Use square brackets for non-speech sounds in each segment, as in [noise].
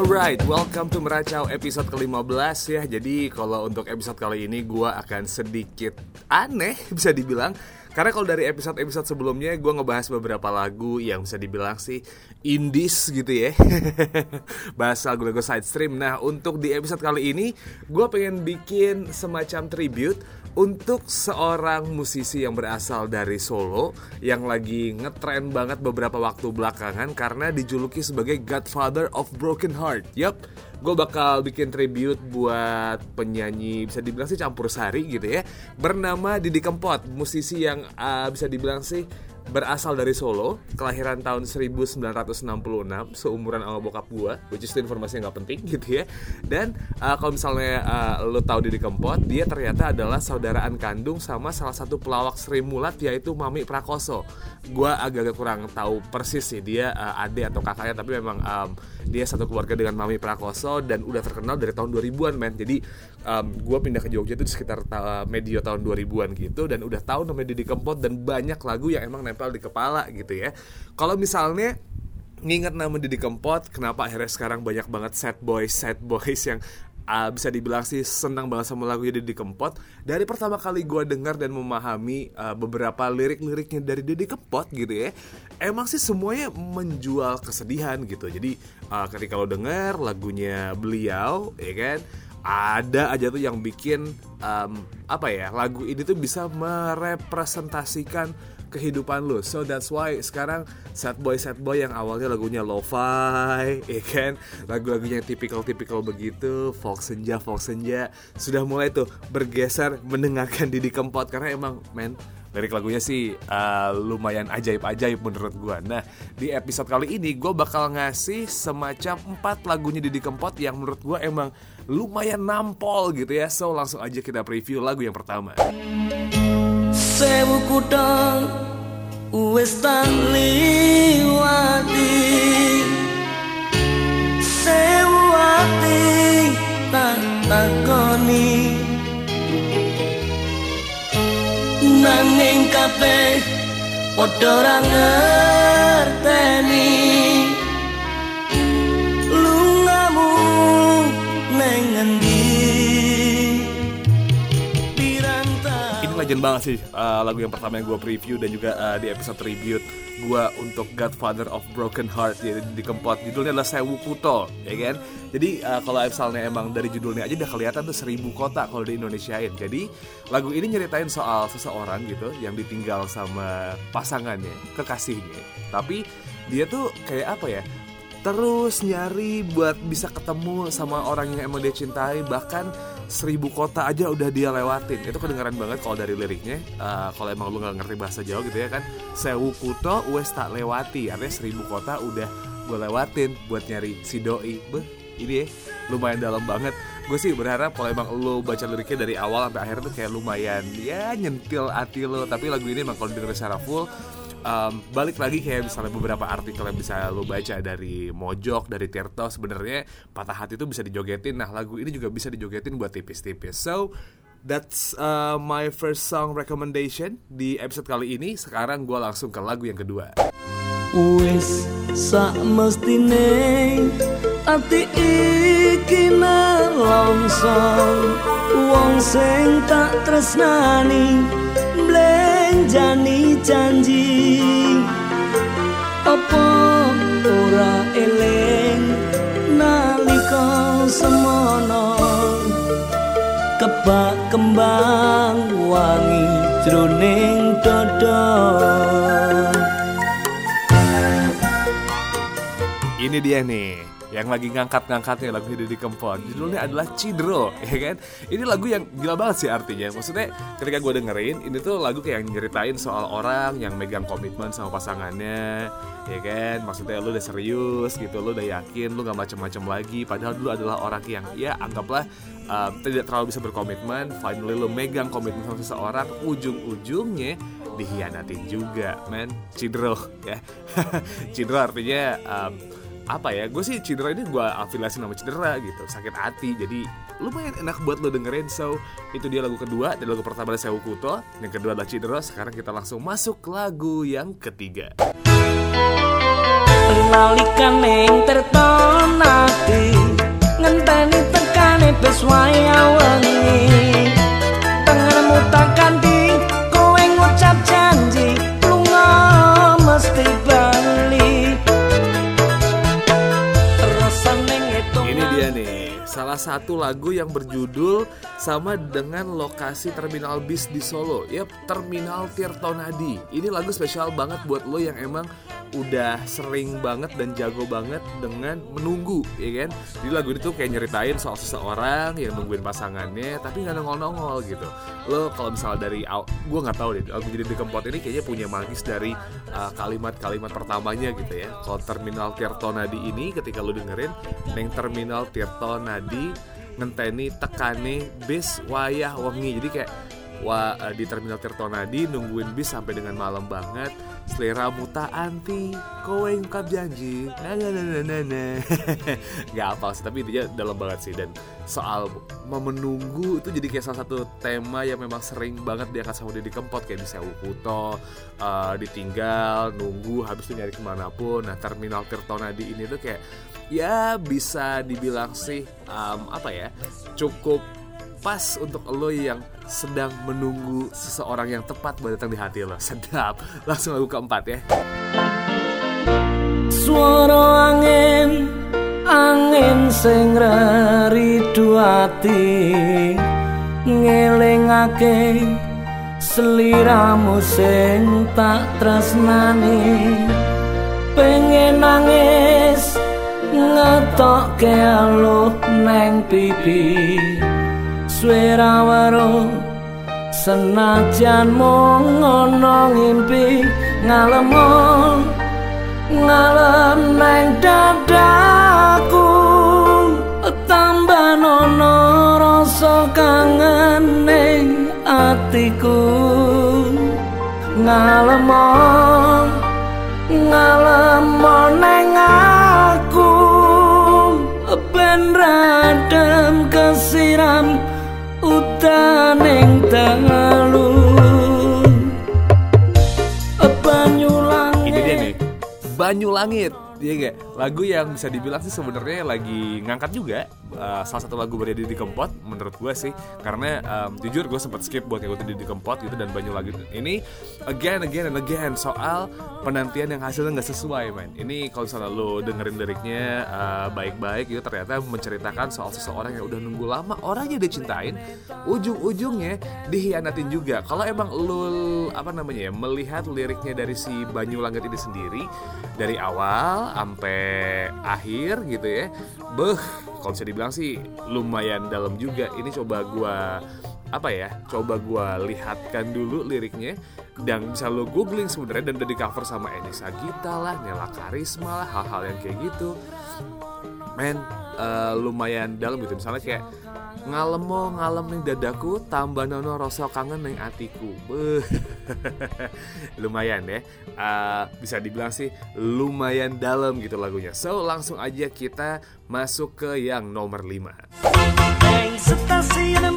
Alright, welcome to Meracau episode ke-15 ya. Jadi kalau untuk episode kali ini gue akan sedikit aneh [laughs] bisa dibilang karena kalau dari episode-episode sebelumnya gue ngebahas beberapa lagu yang bisa dibilang sih indies gitu ya. [laughs] Bahas lagu-lagu side stream Nah untuk di episode kali ini gue pengen bikin semacam tribute untuk seorang musisi yang berasal dari Solo yang lagi ngetren banget beberapa waktu belakangan karena dijuluki sebagai Godfather of Broken Heart. Yup, gue bakal bikin tribute buat penyanyi bisa dibilang sih campur sari gitu ya bernama Didi Kempot, musisi yang uh, bisa dibilang sih berasal dari Solo, kelahiran tahun 1966, seumuran sama bokap gua, which is informasi yang gak penting gitu ya. Dan uh, kalau misalnya uh, lo tahu Didi Kempot, dia ternyata adalah saudaraan kandung sama salah satu pelawak Sri Mulat yaitu Mami Prakoso. Gua agak-agak kurang tahu persis sih dia uh, adik atau kakaknya, tapi memang um, dia satu keluarga dengan Mami Prakoso dan udah terkenal dari tahun 2000-an men. Jadi um, gue pindah ke Jogja itu sekitar ta medio tahun 2000-an gitu dan udah tahu namanya Didi Kempot dan banyak lagu yang emang nempel di kepala gitu ya. Kalau misalnya nginget nama Didi Kempot, kenapa akhirnya sekarang banyak banget sad boys, sad boys yang uh, bisa dibilang sih senang banget sama lagu Didi Kempot dari pertama kali gue dengar dan memahami uh, beberapa lirik-liriknya dari Didi Kempot gitu ya emang sih semuanya menjual kesedihan gitu jadi uh, ketika lo denger lagunya beliau ya kan ada aja tuh yang bikin um, apa ya lagu ini tuh bisa merepresentasikan kehidupan lu. So that's why sekarang sad boy sad boy yang awalnya lagunya lo-fi, [laughs] ya kan, lagu-lagunya tipikal-tipikal begitu, folk senja folk senja sudah mulai tuh bergeser mendengarkan Didi Kempot karena emang men lirik lagunya sih uh, lumayan ajaib-ajaib menurut gue. Nah di episode kali ini gue bakal ngasih semacam empat lagunya Didi Kempot yang menurut gue emang lumayan nampol gitu ya. So langsung aja kita preview lagu yang pertama. Sewu kutang wis tak liwati. Sewu ati tak takoni. Nanging kabeh padha ora ngerteni legend banget sih uh, lagu yang pertama yang gue preview dan juga uh, di episode tribute gue untuk Godfather of Broken Heart ya, di Kempot judulnya adalah Sewu Kuto ya kan? Jadi uh, kalau misalnya emang dari judulnya aja udah kelihatan tuh seribu kota kalau di Indonesiain jadi lagu ini nyeritain soal seseorang gitu yang ditinggal sama pasangannya kekasihnya. Tapi dia tuh kayak apa ya? Terus nyari buat bisa ketemu sama orang yang emang dia cintai bahkan seribu kota aja udah dia lewatin. Itu kedengaran banget kalau dari liriknya. Uh, kalau emang lu nggak ngerti bahasa Jawa gitu ya kan. Sewu kuto wes tak lewati. Artinya seribu kota udah gue lewatin buat nyari si doi. Beh ini ya lumayan dalam banget. Gue sih berharap kalau emang lo baca liriknya dari awal sampai akhir tuh kayak lumayan ya nyentil hati lo tapi lagu ini emang kalau denger secara full um, balik lagi kayak misalnya beberapa artikel yang bisa lo baca dari Mojok, dari Tirto sebenarnya patah hati itu bisa dijogetin. Nah lagu ini juga bisa dijogetin buat tipis-tipis. So that's uh, my first song recommendation di episode kali ini. Sekarang gue langsung ke lagu yang kedua. Wis ati iki wong sing tak tresnani blenjani janji. Opo ora eling nalika semono? Kebak kembang wangi jroning dodong ini dia nih yang lagi ngangkat-ngangkatnya lagu Didi Kempot. Judulnya adalah Cidro ya kan? Ini lagu yang gila banget sih artinya. Maksudnya ketika gue dengerin ini tuh lagu kayak yang nyeritain soal orang yang megang komitmen sama pasangannya ya kan? Maksudnya lu udah serius gitu lu udah yakin lu gak macem-macem lagi. Padahal dulu adalah orang yang ya anggaplah uh, tidak terlalu bisa berkomitmen. Finally lu megang komitmen sama seseorang ujung-ujungnya dihianatin juga men. Cidro ya. [laughs] Cidro artinya um, apa ya gue sih cedera ini gue afiliasi nama cedera gitu sakit hati. Jadi lumayan enak buat lo dengerin. So itu dia lagu kedua dan lagu pertama adalah Sewu Kuto. Yang kedua adalah cedera. Sekarang kita langsung masuk lagu yang ketiga. Yang satu lagu yang berjudul sama dengan lokasi terminal bis di Solo. Yap, Terminal Tirtonadi. Ini lagu spesial banget buat lo yang emang udah sering banget dan jago banget dengan menunggu, ya kan? Jadi lagu ini tuh kayak nyeritain soal seseorang yang nungguin pasangannya, tapi nggak nongol-nongol gitu. Lo kalau misalnya dari, gue nggak tahu deh, lagu jadi Kempot ini kayaknya punya magis dari uh, kalimat-kalimat pertamanya gitu ya. Kalau Terminal Tirtonadi ini ketika lo dengerin, neng Terminal Tirtonadi ngenteni tekane bis wayah wengi jadi kayak wah eh, di terminal Tirtonadi nungguin bis sampai dengan malam banget. Selera muta anti kowe ngungkap janji. Nah nah nah nah nah, nah. [laughs] nggak apa sih tapi intinya dalam banget sih. Dan soal menunggu itu jadi kayak salah satu tema yang memang sering banget diangkat sama Didi Kempot. Kayak di Sewu Kuto eh, ditinggal nunggu habis itu nyari ke mana pun nah terminal Tirtonadi ini tuh kayak ya bisa dibilang sih um, apa ya cukup pas untuk lo yang sedang menunggu seseorang yang tepat buat datang di hati lo. Sedap. Langsung lagu keempat ya. Suara angin angin sing ridu ati. Ngelingake seliramu sing tak tresnani. Pengen nangis ngetokke aluh neng pipi suwe rawaro senajan mung ana ngimpi ngalemo ngalem nang dadaku tambah ana rasa kangen ning atiku. Ngalemo ngalem nang aku ben radam kesiram utaning dalu banyu langit ini dia nih. Banyu Langit Iya gak? Lagu yang bisa dibilang sih sebenarnya lagi ngangkat juga uh, Salah satu lagu dari Didi Kempot menurut gue sih. Karena um, jujur gue sempat skip buat ngikutin Didi Kempot gitu Dan Banyu Langit ini again, again, and again Soal penantian yang hasilnya nggak sesuai man Ini kalau misalnya lo dengerin liriknya uh, baik-baik gitu Ternyata menceritakan soal seseorang yang udah nunggu lama Orangnya dicintain Ujung-ujungnya dihianatin juga. Kalau emang lo apa namanya ya Melihat liriknya dari si Banyu Langit ini sendiri Dari awal sampai akhir gitu ya beh kalau bisa dibilang sih lumayan dalam juga. Ini coba gua apa ya coba gua lihatkan dulu liriknya. Dan bisa lo googling sebenarnya dan udah di cover sama Eni Sagita lah Nela Karisma lah hal-hal yang kayak gitu. Men eh, lumayan dalam gitu. Misalnya kayak ngalemo ngalem ning dadaku tambah nono rasa kangen ning atiku. [laughs] Lumayan ya. Eh, bisa dibilang sih lumayan dalam gitu lagunya. So langsung aja kita masuk ke yang nomor 5 Neng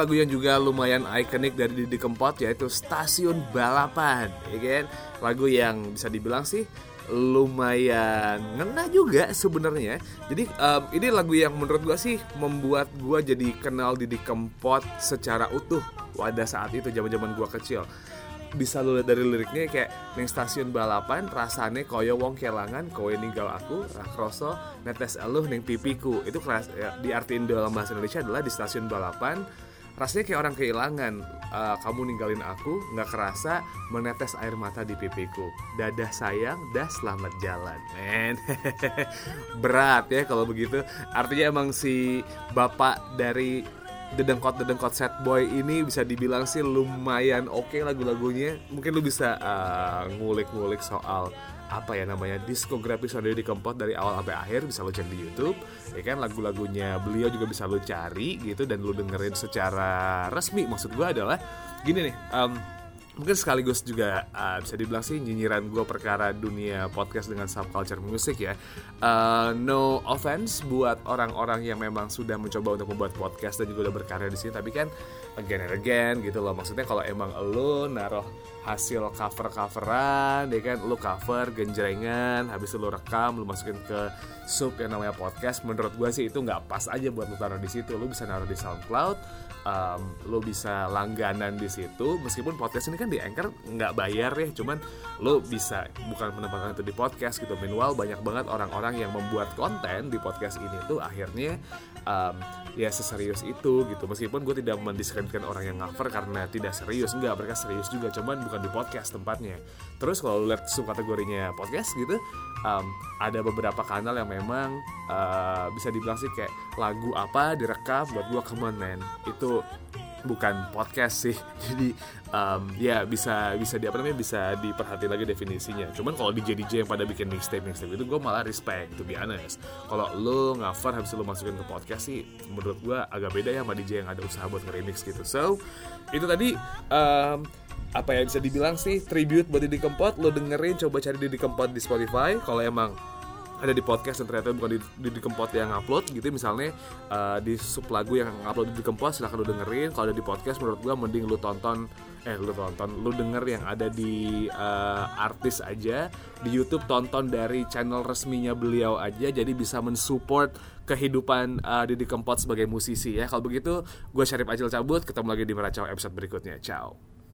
lagu yang juga lumayan ikonik dari Didi Kempot yaitu Stasiun Balapan, ya kan? Lagu yang bisa dibilang sih lumayan ngena juga sebenarnya. Jadi em, ini lagu yang menurut gua sih membuat gua jadi kenal Didi Kempot secara utuh pada saat itu zaman-zaman gua kecil. Bisa lu lihat dari liriknya kayak neng stasiun balapan rasane koyo wong kelangan kowe ninggal aku rakroso netes eluh neng pipiku itu keras ya, diartiin dalam bahasa Indonesia adalah di stasiun balapan rasanya kayak orang kehilangan Eh, kamu ninggalin aku nggak kerasa menetes air mata di pipiku. Dadah sayang dah selamat jalan. Men. [laughs] Berat ya kalau begitu. Artinya emang si bapak dari dedengkot dedengkot set boy ini bisa dibilang sih lumayan oke lagu-lagunya. Mungkin lu bisa uh, ngulik-ngulik soal apa ya namanya diskografi Sonny Didi Kempot dari awal sampai akhir bisa lo cek di YouTube ya kan? Lagu-lagunya beliau juga bisa lo cari gitu dan lo dengerin secara resmi. Maksud gue adalah gini nih um, mungkin sekaligus juga uh, bisa dibilang sih nyinyiran gue perkara dunia podcast dengan subculture music ya. Uh, no offense buat orang-orang yang memang sudah mencoba untuk membuat podcast dan juga udah berkarya di sini tapi kan again and again gitu loh. Maksudnya kalau emang lo naruh hasil cover coveran ya kan lo cover genjrengan habis itu lo rekam lo masukin ke sub yang namanya podcast menurut gue sih itu nggak pas aja buat lo taruh di situ. Lo bisa naruh di SoundCloud um, lo bisa langganan di situ meskipun podcast ini kan di Anchor nggak bayar ya cuman lo bisa bukan menempatkan itu di podcast gitu. Meanwhile banyak banget orang-orang yang membuat konten di podcast ini tuh akhirnya um, ya seserius itu gitu. Meskipun gue tidak mendiskreditkan orang yang cover karena tidak serius enggak mereka serius juga cuman bukan di podcast tempatnya. Terus kalau lihat subkategorinya podcast gitu um, ada beberapa kanal yang memang uh, bisa dibilang sih kayak lagu apa direkam buat gue man. Itu bukan podcast sih. [laughs] Jadi um, ya bisa bisa di apa namanya bisa diperhati lagi definisinya. Cuman kalau DJ DJ yang pada bikin mixtape mixtape itu gue malah respect to be honest. Kalau lo cover habis lo masukin ke podcast sih menurut gue agak beda ya sama DJ yang ada usaha buat nge-remix gitu. So itu tadi um, apa ya bisa dibilang sih tribute buat Didi Kempot. Lo dengerin coba cari Didi Kempot di Spotify. Kalau emang ada di podcast dan ternyata bukan di, di, di Kempot yang upload gitu. Misalnya uh, di sub lagu yang upload di Kempot silahkan lu dengerin. Kalau ada di podcast menurut gua mending lu tonton eh lu tonton lu denger yang ada di uh, artis aja. Di YouTube tonton dari channel resminya beliau aja jadi bisa mensupport kehidupan uh, Didi Kempot sebagai musisi ya. Kalau begitu gue Syarif Acil cabut. Ketemu lagi di Meracau episode berikutnya. Ciao